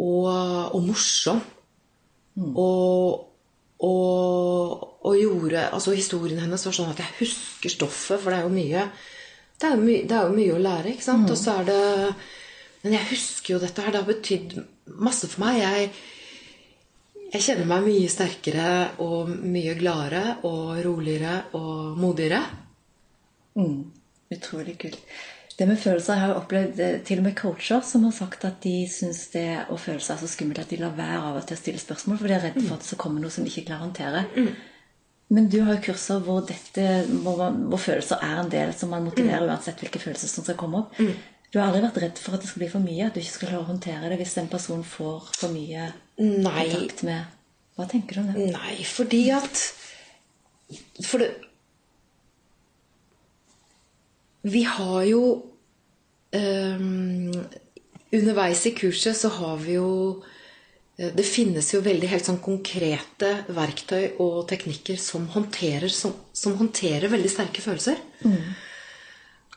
Og, og morsom. Og, og, og gjorde Altså historien hennes var sånn at jeg husker stoffet, for det er jo mye det er jo, my, det er jo mye å lære, ikke sant? Og så er det Men jeg husker jo dette her. Det har betydd masse for meg. Jeg, jeg kjenner meg mye sterkere og mye gladere og roligere og modigere. Mm, utrolig kult. Det med følelser jeg har jeg opplevd eh, til og med coacher som har sagt at de syns det å føle seg så skummelt at de lar være av og til å stille spørsmål, for de er redde for at det skal komme noe som de ikke klarer å håndtere. Men du har jo kurser hvor, dette, hvor, man, hvor følelser er en del som man motiverer uansett hvilke følelser som skal komme opp. Du har aldri vært redd for at det skal bli for mye? At du ikke skal klare å håndtere det hvis en person får for mye Nei. kontakt med Hva tenker du om det? Nei, fordi at For det Vi har jo um, Underveis i kurset så har vi jo eh, Det finnes jo veldig helt sånn konkrete verktøy og teknikker som håndterer, som, som håndterer veldig sterke følelser.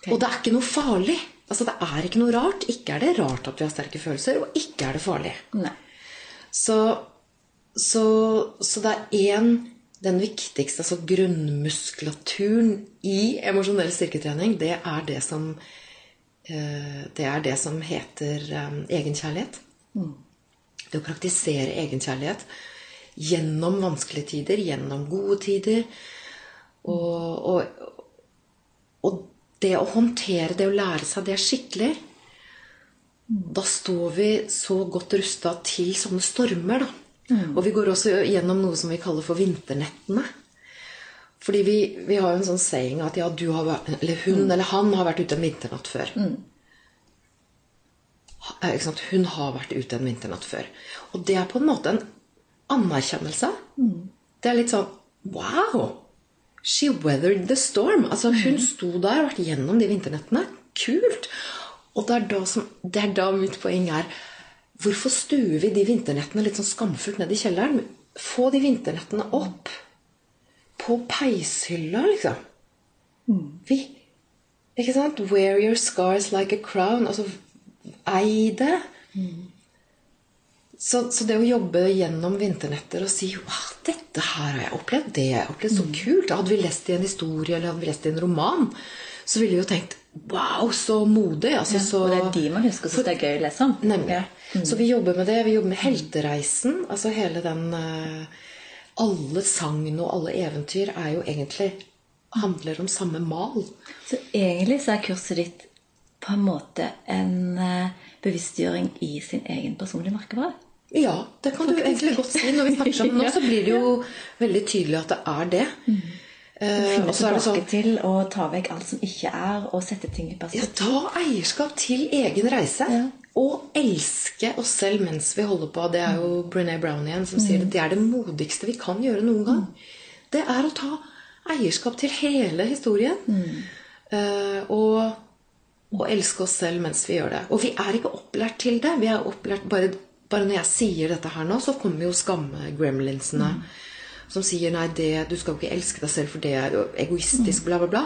Og det er ikke noe farlig. Altså Det er ikke noe rart. Ikke er det rart at vi har sterke følelser, og ikke er det farlig. Så, så, så det er én Den viktigste, altså grunnmuskulaturen i emosjonell styrketrening, det er det som eh, Det er det som heter egenkjærlighet. egenkjærlighet. Det å praktisere egenkjærlighet gjennom vanskelige tider, gjennom gode tider. Og, og, og det å håndtere det å lære seg det skikkelig da står vi så godt rusta til sånne stormer, da. Og vi går også gjennom noe som vi kaller for vinternettene. Fordi vi, vi har jo en sånn saying at ja, du har eller hun eller han har vært ute en vinternatt før. Ha- eh? Hun har vært ute en vinternatt før. Og det er på en måte en anerkjennelse. Det er litt sånn Wow! She weathered the storm. Altså, hun sto der og vært gjennom de vinternettene. Kult! Og det er, da som, det er da mitt poeng er Hvorfor stuer vi de vinternettene litt sånn skamfullt ned i kjelleren? Få de vinternettene opp. På peishylla, liksom. Vi Ikke sant? Wear your scars like a crown. Altså, ei det. Så, så det å jobbe gjennom vinternetter og si wow, 'Dette her har jeg opplevd. Det har jeg opplevd. Så kult.' Hadde vi lest i en historie eller hadde vi lest i en roman, så ville vi jo tenkt 'Wow, så modig'. Altså, så, Og det er de man husker syns det er gøy å lese om. Nemlig. Ja. Så vi jobber med det. Vi jobber med heltereisen. Altså hele den eh, Alle sagn og alle eventyr er jo egentlig handler om samme mal. Så egentlig så er kurset ditt på en måte en eh, bevisstgjøring i sin egen personlige merkevare. Ja, det kan du egentlig godt si. Når vi snakker sammen nå, så blir det jo veldig tydelig at det er det. Mm. Finne er det tilbake sånn til å ta vekk alt som ikke er, og sette ting i ja. Ta eierskap til egen reise. Ja. Og elske oss selv mens vi holder på. Det er jo Brené Brown igjen som sier det. Det er det modigste vi kan gjøre noen gang. Det er å ta eierskap til hele historien. Mm. og, og elske oss selv mens vi gjør det. Og vi er ikke opplært til det. Vi er opplært bare, bare når jeg sier dette her nå, så kommer jo skamme-gremlinsene. Som sier nei, det, du skal jo ikke elske deg selv, for det er egoistisk, bla, bla, bla.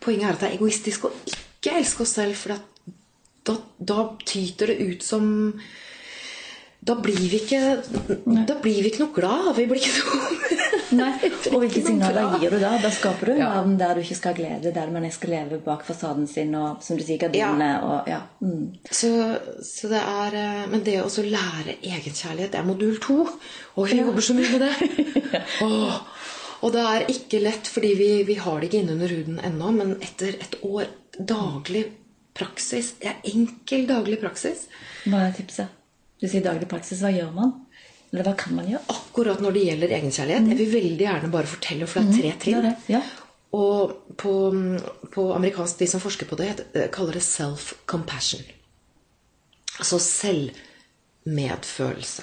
Poenget er at det er egoistisk å ikke elske oss selv, for da, da tyter det ut som da blir vi ikke Da blir vi ikke noe glad. Vi blir ikke noe Nei, Og hvilke signaler gir du da? Da skaper du en Ja. verden der du ikke skal ha glede, der man skal leve bak fasaden sin og som du sier, gardinene og ja. Mm. Så, så det er eh, Men det å lære egenkjærlighet, det er modul to. Og vi jobber så mye med det. Åh, og det er ikke lett, fordi vi, vi har det ikke innunder huden ennå, men etter et år daglig praksis er enkel daglig praksis. Hva er tipset? Du sier daglig praksis. Hva gjør man? Eller hva kan man gjøre? Akkurat når det gjelder egenkjærlighet. Jeg vil veldig gjerne bare fortelle, for det er tre trinn. det er det, ja. Og på, på amerikansk, de som forsker på det, kaller det self-compassion. Altså selvmedfølelse.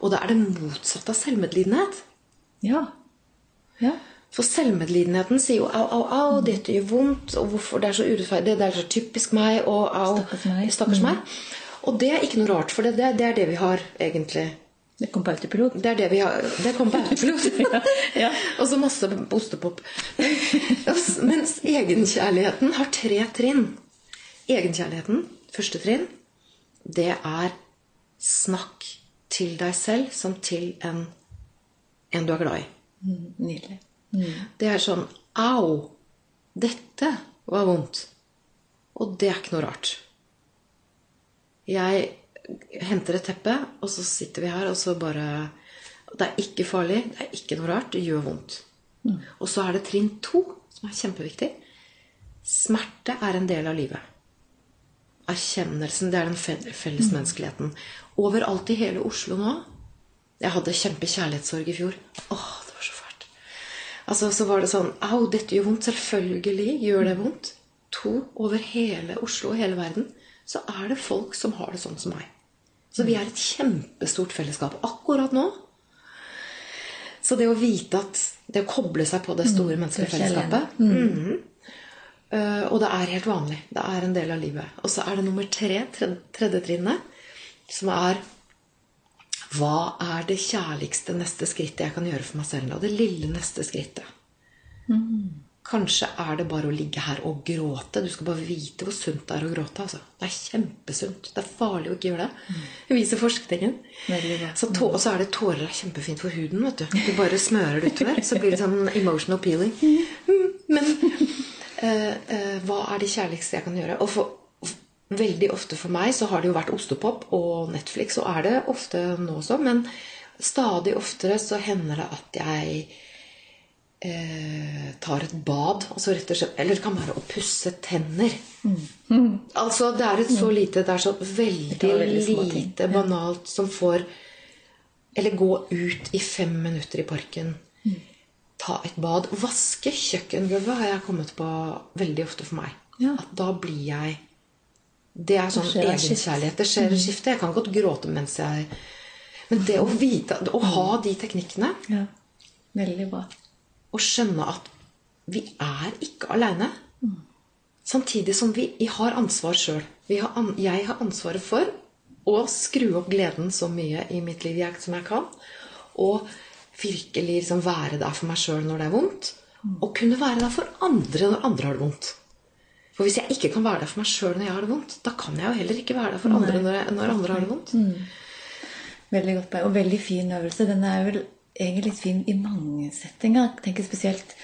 Og det er det motsatte av selvmedlidenhet. Ja. ja. For selvmedlidenheten sier jo 'au, au, au, dette gjør vondt', og 'hvorfor det er så urettferdig', 'det er så typisk meg', og 'au, Stakkars meg. stakkars meg'. Og det er ikke noe rart, for det, det, det er det vi har egentlig Det kom på autopilot. Det er det vi har Det kom på autopilot. Ja. Og så masse ostepop. Mens egenkjærligheten har tre trinn. Egenkjærligheten, første trinn, det er snakk til deg selv som til en, en du er glad i. Mm, Nydelig. Det er sånn Au! Dette var vondt. Og det er ikke noe rart. Jeg henter et teppe, og så sitter vi her, og så bare Det er ikke farlig, det er ikke noe rart, det gjør vondt. Og så er det trinn to, som er kjempeviktig. Smerte er en del av livet. Erkjennelsen, det er den fe- fellesmenneskeligheten. Overalt i hele Oslo nå Jeg hadde kjempekjærlighetssorg i fjor. Åh, det var så fælt. Altså, så var det sånn Au, dette gjør vondt. Selvfølgelig gjør det vondt. To over hele Oslo og hele verden så er det folk som har det sånn som meg. Så vi er et kjempestort fellesskap akkurat nå. Så det å vite at Det å koble seg på det store menneskelige fellesskapet mm. Mm. Eh, Og det er helt vanlig. Det er en del av livet. Og så er det nummer tre, tredje, tredje trinnet, som er Hva er det kjærligste neste skrittet jeg kan gjøre for meg selv? Og det lille neste skrittet. Kanskje er det bare å ligge her og gråte. Du skal bare vite hvor sunt det er å gråte. Altså. Det er kjempesunt. Det er farlig å ikke gjøre det. Det viser forskningen. Så og så er det tårer er kjempefint for huden. vet Du Du bare smører det utover, så blir det sånn emotional peeling. Mm, Men eh, eh, hva er det kjærligste jeg kan gjøre? Og for, veldig ofte for meg så har det jo vært ostepop og Netflix, og er det ofte nå også. Men stadig oftere så hender det at jeg eh, tar et bad. Altså rett og slett, eller det kan være å pusse tenner. Altså Det er et så lite Det er så veldig, er veldig lite banalt som får Eller gå ut i fem minutter i parken. Ta et bad. Vaske kjøkkengulvet har jeg kommet på veldig ofte for meg. Ja. At da blir jeg Det er sånn egenkjærlighet. Det skjer et skifte. Jeg kan godt gråte mens jeg Men det å vite Å ha de teknikkene Ja. Veldig bra. Og skjønne at vi er ikke aleine. Samtidig som vi har ansvar sjøl. An, jeg har ansvaret for å skru opp gleden så mye i mitt liv jeg, som jeg kan. Og virkelig liksom være der for meg sjøl når det er vondt. Og kunne være der for andre når andre har det vondt. For hvis jeg ikke kan være der for meg sjøl når jeg har det vondt, da kan jeg jo heller ikke være der for andre når, jeg, når andre har det vondt. Veldig godt poeng. Og veldig fin øvelse. Den er vel egentlig fin i mange settinger. Tenker spesielt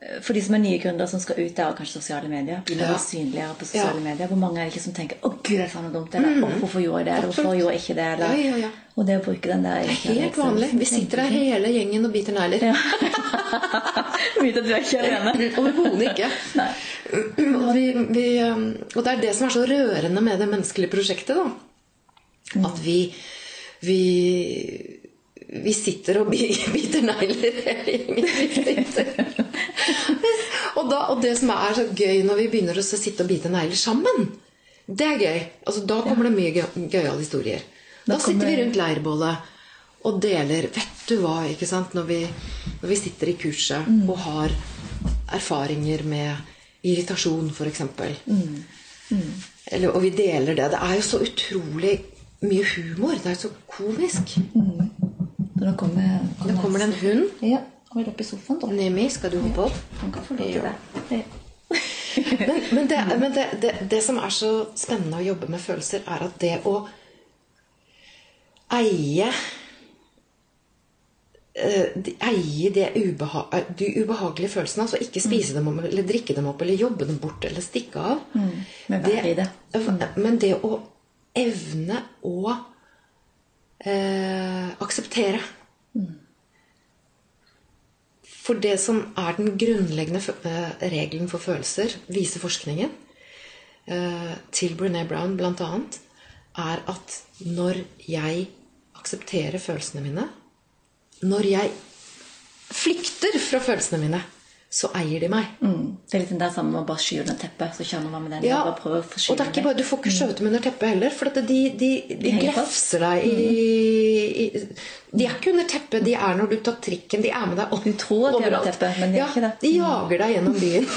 eh, for de som er nye gründere som skal ut der, og kanskje sosiale medier. Å Ja. synligere på sosiale Ja. medier. Hvor mange er det ikke som tenker 'Å, gud, det er noe dumt', eller mm. hvorfor gjorde jeg det', eller 'Hvorfor gjorde jeg ikke det', eller Ja, ja. Og det å bruke den der Det er helt vanlig. Vi sitter her hele gjengen og biter negler. Mye at du er ikke alene. Overhodet ikke. Og, vi, vi, um, og det er det som er så rørende med det menneskelige prosjektet. da. At vi, vi vi sitter og biter negler hele gjengen. Og, da, og det som er så gøy når vi begynner å sitte og bite negler sammen, det er gøy. Altså, da kommer det mye gøy- gøyale historier. Da sitter vi rundt leirbålet og deler Vet du hva? ikke sant? Når vi, når vi sitter i kurset og har erfaringer med irritasjon, f.eks. Eller, og vi deler det. Det er jo så utrolig mye humor. Det er jo så komisk. Så nå kommer, Nå kommer det en hund. Ja, og vil opp i sofaen, da. Nemi, skal du hoppe opp? Han kan få lov til Ja. det. Men, men, det, men det, det, det som er så spennende å jobbe med følelser, er at det å eie Eie de- ubeha de ubehagelige følelsene. Altså ikke spise dem opp, eller drikke dem opp, eller jobbe dem bort, eller stikke av. men være i det. Men det å evne å eh, akseptere For det som er den grunnleggende eh, regelen for følelser, viser forskningen eh, til Brené Brown bl.a., er at når jeg aksepterer følelsene mine Når jeg flykter fra følelsene mine, så eier de meg. Mm. Det er litt den der samme med å bare skyve under teppet, så kjenner man med den. Ja, og bare å og det er ikke bare, du får ikke skjøvet dem under teppet heller, for de, de, de, De glefser deg i, i De er ikke under teppet, de er når du tar trikken. De er med deg opp, Du tror at de er overalt. teppet, men de er ja, ikke det. De jager deg gjennom byen.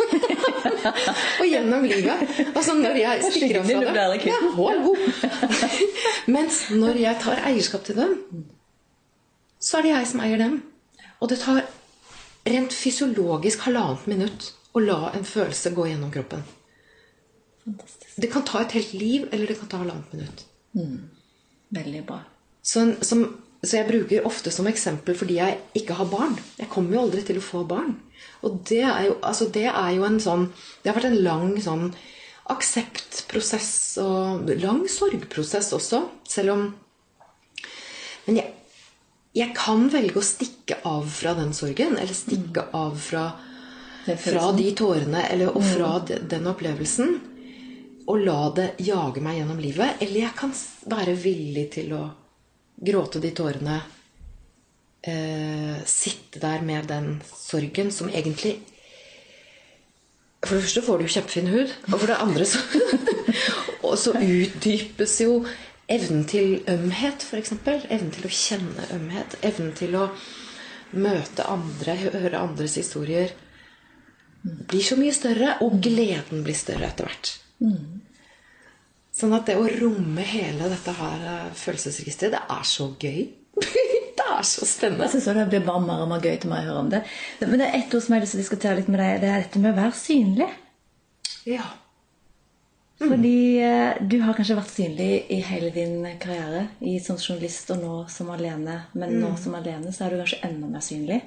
og gjennom livet. Altså når jeg stikker av fra dem det ja, hallo. Mens når jeg tar eierskap til dem, så er det jeg som eier dem. Og det tar rent fysiologisk halvannet minutt å la en følelse gå gjennom kroppen. Fantastisk. Det kan ta et helt liv, eller det kan ta halvannet minutt. Veldig bra. Så, som, så jeg bruker ofte som eksempel fordi jeg ikke har barn. Jeg kommer jo aldri til å få barn. Og det er jo, altså det er jo en sånn Det har vært en lang sånn akseptprosess og lang sorgprosess også, selv om Men jeg, jeg kan velge å stikke av fra den sorgen, eller stikke av fra fra de tårene eller, og fra de- den opplevelsen. Og la det jage meg gjennom livet. Eller jeg kan være villig til å gråte de tårene eh, sitte der med den sorgen som egentlig For det første får du jo kjempefin hud, og for det andre så Og så utdypes jo evnen til ømhet, f.eks. Evnen til å kjenne ømhet. Evnen til å møte andre, høre andres historier. Blir så mye større, og gleden blir større etter hvert. Sånn at det å romme hele dette her eh, følelsesregisteret, det er så gøy. det er så spennende. Jeg også det blir bare mer og mer gøy til meg å høre om det. Men det er ett ord som jeg har lyst til å diskutere litt med deg. Det er dette med å være synlig. Ja. Fordi eh, du har kanskje vært synlig i hele din karriere i som journalist og nå som alene. Men nå som alene så er du kanskje enda mer synlig.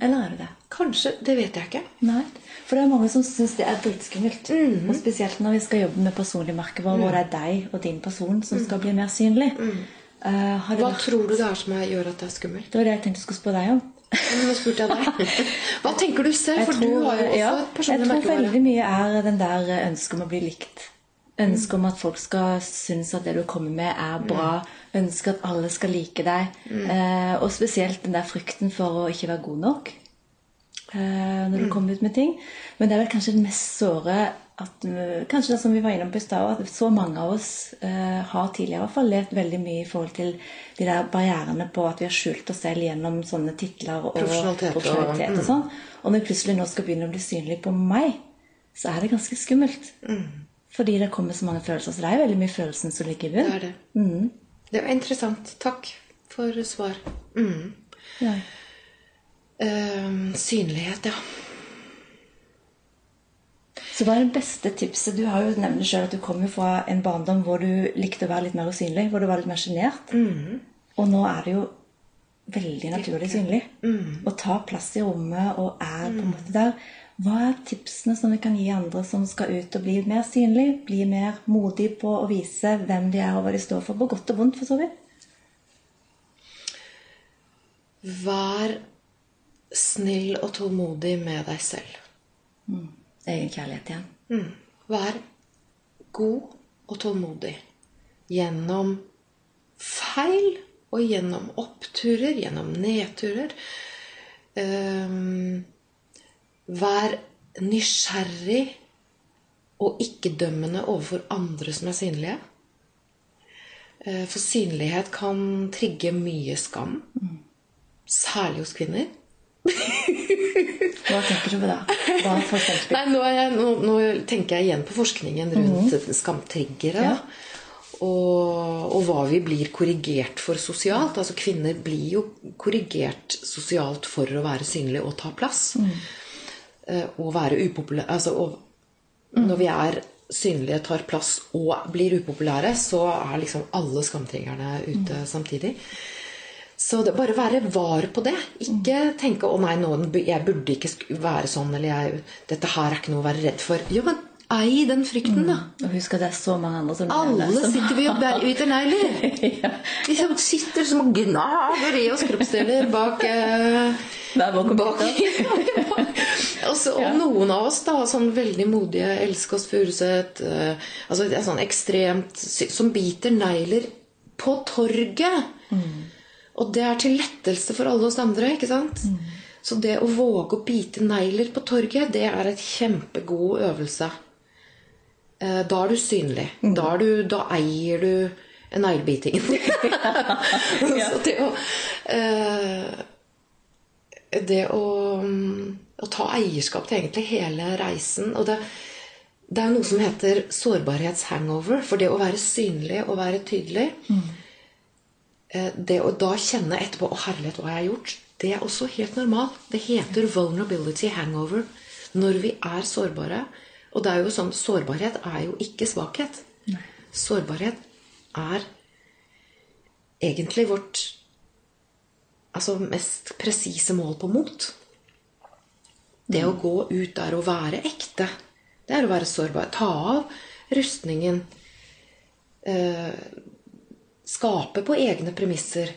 Eller er du det? Kanskje. Det vet jeg ikke. Nei. For det er mange som syns det er dritskummelt. Og spesielt når vi skal jobbe med personlig merkevare, hvor det er deg og din person som skal bli mer synlig. Uh, Hva vært- tror du det er som gjør at det er skummelt? Det var det jeg tenkte jeg skulle spørre deg om. Nå spurte jeg deg. Hva tenker du selv? Jeg tror, du har jo også ja, et personlig Jeg tror veldig mye er den der ønsket om å bli likt. Ønsket om at folk skal synes at det du kommer med, er bra. Ønsket at alle skal like deg. Eh, og spesielt den der frykten for å ikke være god nok eh, når du kommer ut med ting. Men det er vel kanskje det mest såre at Kanskje det som vi var innom på i stad, at så mange av oss eh, har tidligere i hvert fall levd veldig mye i forhold til de der barrierene på at vi har skjult oss selv gjennom sånne titler og Profesjonalitet og- og sånn. Og når vi plutselig nå skal begynne å bli synlig på meg, så er det ganske skummelt. Fordi det kommer så mange følelser. Så det er veldig mye følelsen som ligger i Det bunnen. er det. Det var interessant. Takk for svar. Mm. Ja. Uh, synlighet, ja. Så hva er det beste tipset? Du har jo nevnt selv at du kommer fra en barndom hvor du likte å være litt mer usynlig, hvor du var litt mer sjenert. Og nå er det jo veldig naturlig synlig. Og tar plass i rommet og er på en måte der. Hva er tipsene som vi kan gi andre som skal ut og bli mer synlig? Bli mer modig på å vise hvem de er og hva de står for, på godt og vondt, for så vidt? Vær snill og tålmodig med deg selv. Egen kjærlighet igjen. Mm. Vær god og tålmodig gjennom feil og gjennom oppturer, gjennom nedturer. Um, vær nysgjerrig og ikke-dømmende overfor andre som er synlige. Eh, For synlighet kan trigge mye skam. Særlig hos kvinner. Hva tenker du på da? Hva? Nei, nå, jeg, nå, nå tenker jeg igjen på forskningen rundt skamtriggere. Ja. Og, og hva vi blir korrigert for sosialt. Altså Kvinner blir jo korrigert sosialt for å være synlige og ta plass. Mm. Og være upopulære. Altså, og, Når vi er synlige, tar plass og blir upopulære, så er liksom alle skamtriggerne ute samtidig. Så det bare være var på det. Ikke tenke 'Å nei, nå, jeg burde ikke være sånn', eller jeg, 'Dette her er ikke noe å være redd for'. Jo, men ei den frykten, da. Og husk at det er så mange andre som Alle som- sitter vi og biter negler. ja. Som sitter som og gnager i oss kroppsdeler bak eh, Hver vår bak Også, og, ja. noen av oss da, sånn veldig modige, elsker oss Furuset eh, altså det er sånn ekstremt Som biter negler på torget. Og det er til lettelse for alle oss andre, ikke sant? Så det å våge å bite negler på torget, det er et kjempegod øvelse. Eh, Da er du synlig. Da, er du, da eier du neglebitingen. Så det å eh, Det å, mm, å ta eierskap til egentlig hele reisen Og det, det er noe som heter sårbarhetshangover. For det å være synlig og være tydelig eh, Det å da kjenne etterpå Å, herlighet, hva jeg har jeg gjort? Det er også helt normalt. Det heter vulnerability hangover når vi er sårbare. Og det er jo sånn, sårbarhet er jo ikke svakhet. Sårbarhet er egentlig vårt altså mest presise mål på mot. Det å gå ut der og være ekte, det er å være sårbar. Ta av rustningen. Eh, skape på egne premisser.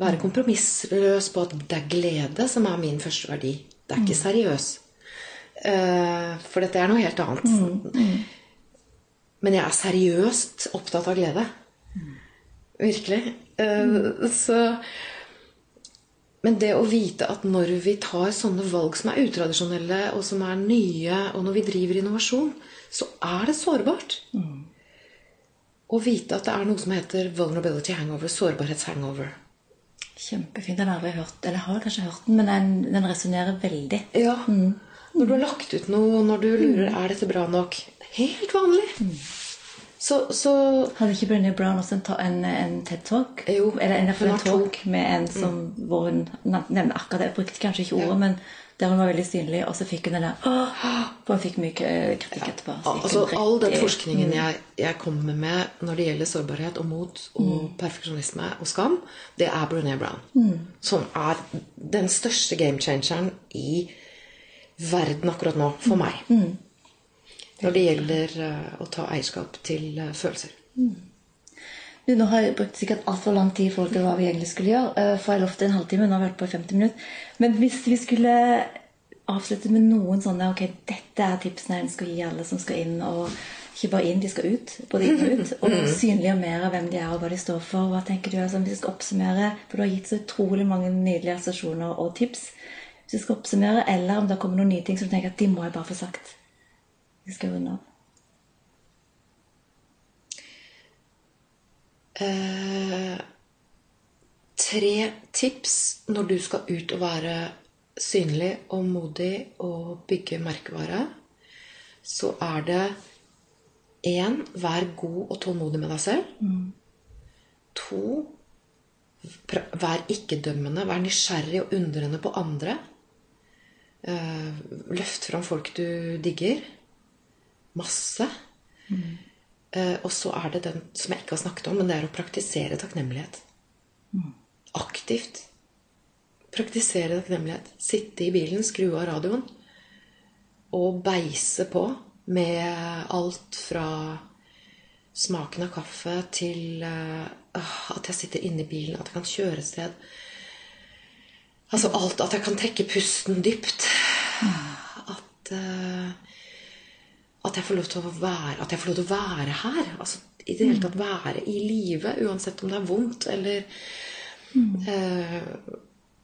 Være kompromissløs på at det er glede som er min første verdi. Det er ikke seriøs. Eh, for dette er noe helt annet. Men jeg er seriøst opptatt av glede. Virkelig. Eh, så Men det å vite at når vi tar sånne valg som er utradisjonelle, og som er nye, og når vi driver innovasjon, så er det sårbart. Å vite at det er noe som heter vulnerability hangover, sårbarhetshangover. Kjempefint. Den har jeg hørt. Eller har kanskje hørt den, men den, den resonnerer veldig. Ja. Når du har lagt ut noe, når du lurer er dette bra nok Helt vanlig. Så, så Hadde ikke Brené Brown også en, en, en TED-talk? Jo, Eller en, en to. talk med en som hvor hun nevner akkurat det. Jeg brukte kanskje ikke ordet, men der hun var veldig synlig, og så fikk hun den der! For hun fikk mye kritikk etterpå. Så Altså, all den forskningen forskningen jeg, jeg kommer med når det gjelder sårbarhet og mot og perfeksjonisme og skam, det er Brené Brown. Som er den største game changeren i verden akkurat nå, for meg. Når det gjelder eh, å ta eierskap til eh, følelser. Du, nå har jeg brukt sikkert altfor lang tid i forhold til hva vi egentlig skulle gjøre. eh, For jeg lovte en halvtime, nå har vi vært på i 50 minutter. Men hvis vi skulle avslutte med noen sånne Ok, dette er tipsene jeg skal gi alle som skal inn. Og ikke bare inn, de skal ut. Både inn og ut. Og synliggjøre mer av hvem de er og hva de står for. Hva tenker du altså, hvis vi skal oppsummere? For du har gitt så utrolig mange nydelige assosiasjoner og tips. Hvis vi skal oppsummere, eller om det kommer noen nye ting som du tenker at de må jeg bare få sagt. Vi skal runde av. Eh, tre tips når du skal ut og være synlig og modig og bygge merkevare, så er det én vær god og tålmodig med deg selv. To vær ikke-dømmende. Vær nysgjerrig og undrende på andre. Eh, løft fram folk du digger. Masse. Eh, og så er det den som jeg ikke har snakket om, men det er å praktisere takknemlighet. Aktivt. Praktisere takknemlighet. Sitte i bilen, skru av radioen og beise på med alt fra smaken av kaffe til eh, ah, at jeg sitter inne i bilen, at jeg kan kjøre et sted. Altså alt. At jeg kan trekke pusten dypt. At eh, at jeg får lov til å være, at jeg får lov til å være her. Altså i det hele tatt være i live, uansett om det er vondt eller eh,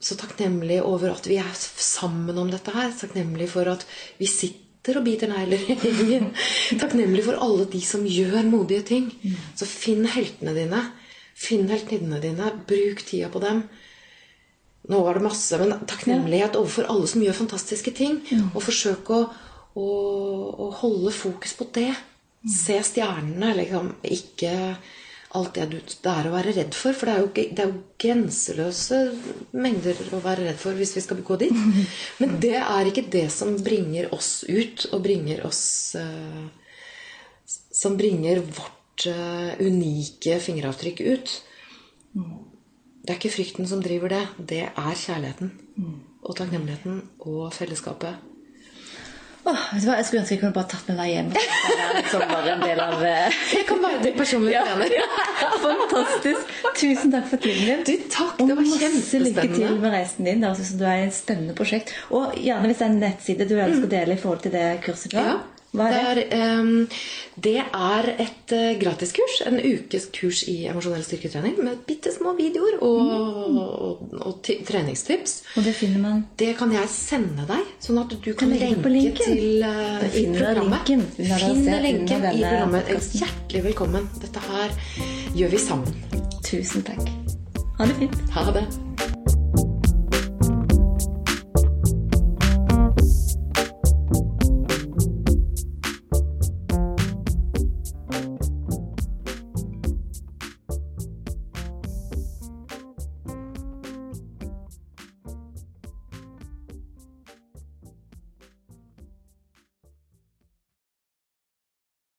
Så takknemlig over at vi er sammen om dette her. Takknemlig for at vi sitter og biter negler i gjengen. Takknemlig for alle de som gjør modige ting. Så finn heltene dine. Finn heltinnene dine. Bruk tida på dem. Nå var det masse, men takknemlighet overfor alle som gjør fantastiske ting. Og forsøk å, å, å holde fokus på det. Se stjernene, liksom. Ikke alt det du, det er å være redd for. For det er, jo, det er jo grenseløse mengder å være redd for hvis vi skal gå dit. Men det er ikke det som bringer oss ut, og bringer oss uh, Som bringer vårt uh, unike fingeravtrykk ut. Det er ikke frykten som driver det. Det er kjærligheten. Og takknemligheten og fellesskapet. Åh, vet du hva, Jeg skulle ønske jeg kunne bare tatt med deg hjem. Som liksom bare en del av eh, Jeg kan være din personlige trener. Fantastisk. Tusen takk for tiden din. Du, takk. Det var masse lykke til med reisen din. Det høres ut som du er i et spennende prosjekt. Og gjerne hvis det er en nettside du ønsker å dele i forhold til det kurset. Ja, Hva er det? det, er, um, det er et uh, gratiskurs. En ukes kurs i emosjonell styrketrening med bitte små videoer og, og, og ti- treningstips. Og det finner man Det kan jeg sende deg, sånn at du kan legge lenke til uh, i programmet. linken lenken i programmet. podcasten. Hjertelig velkommen. Dette her gjør vi sammen. Tusen takk. Ha det fint. Ha det.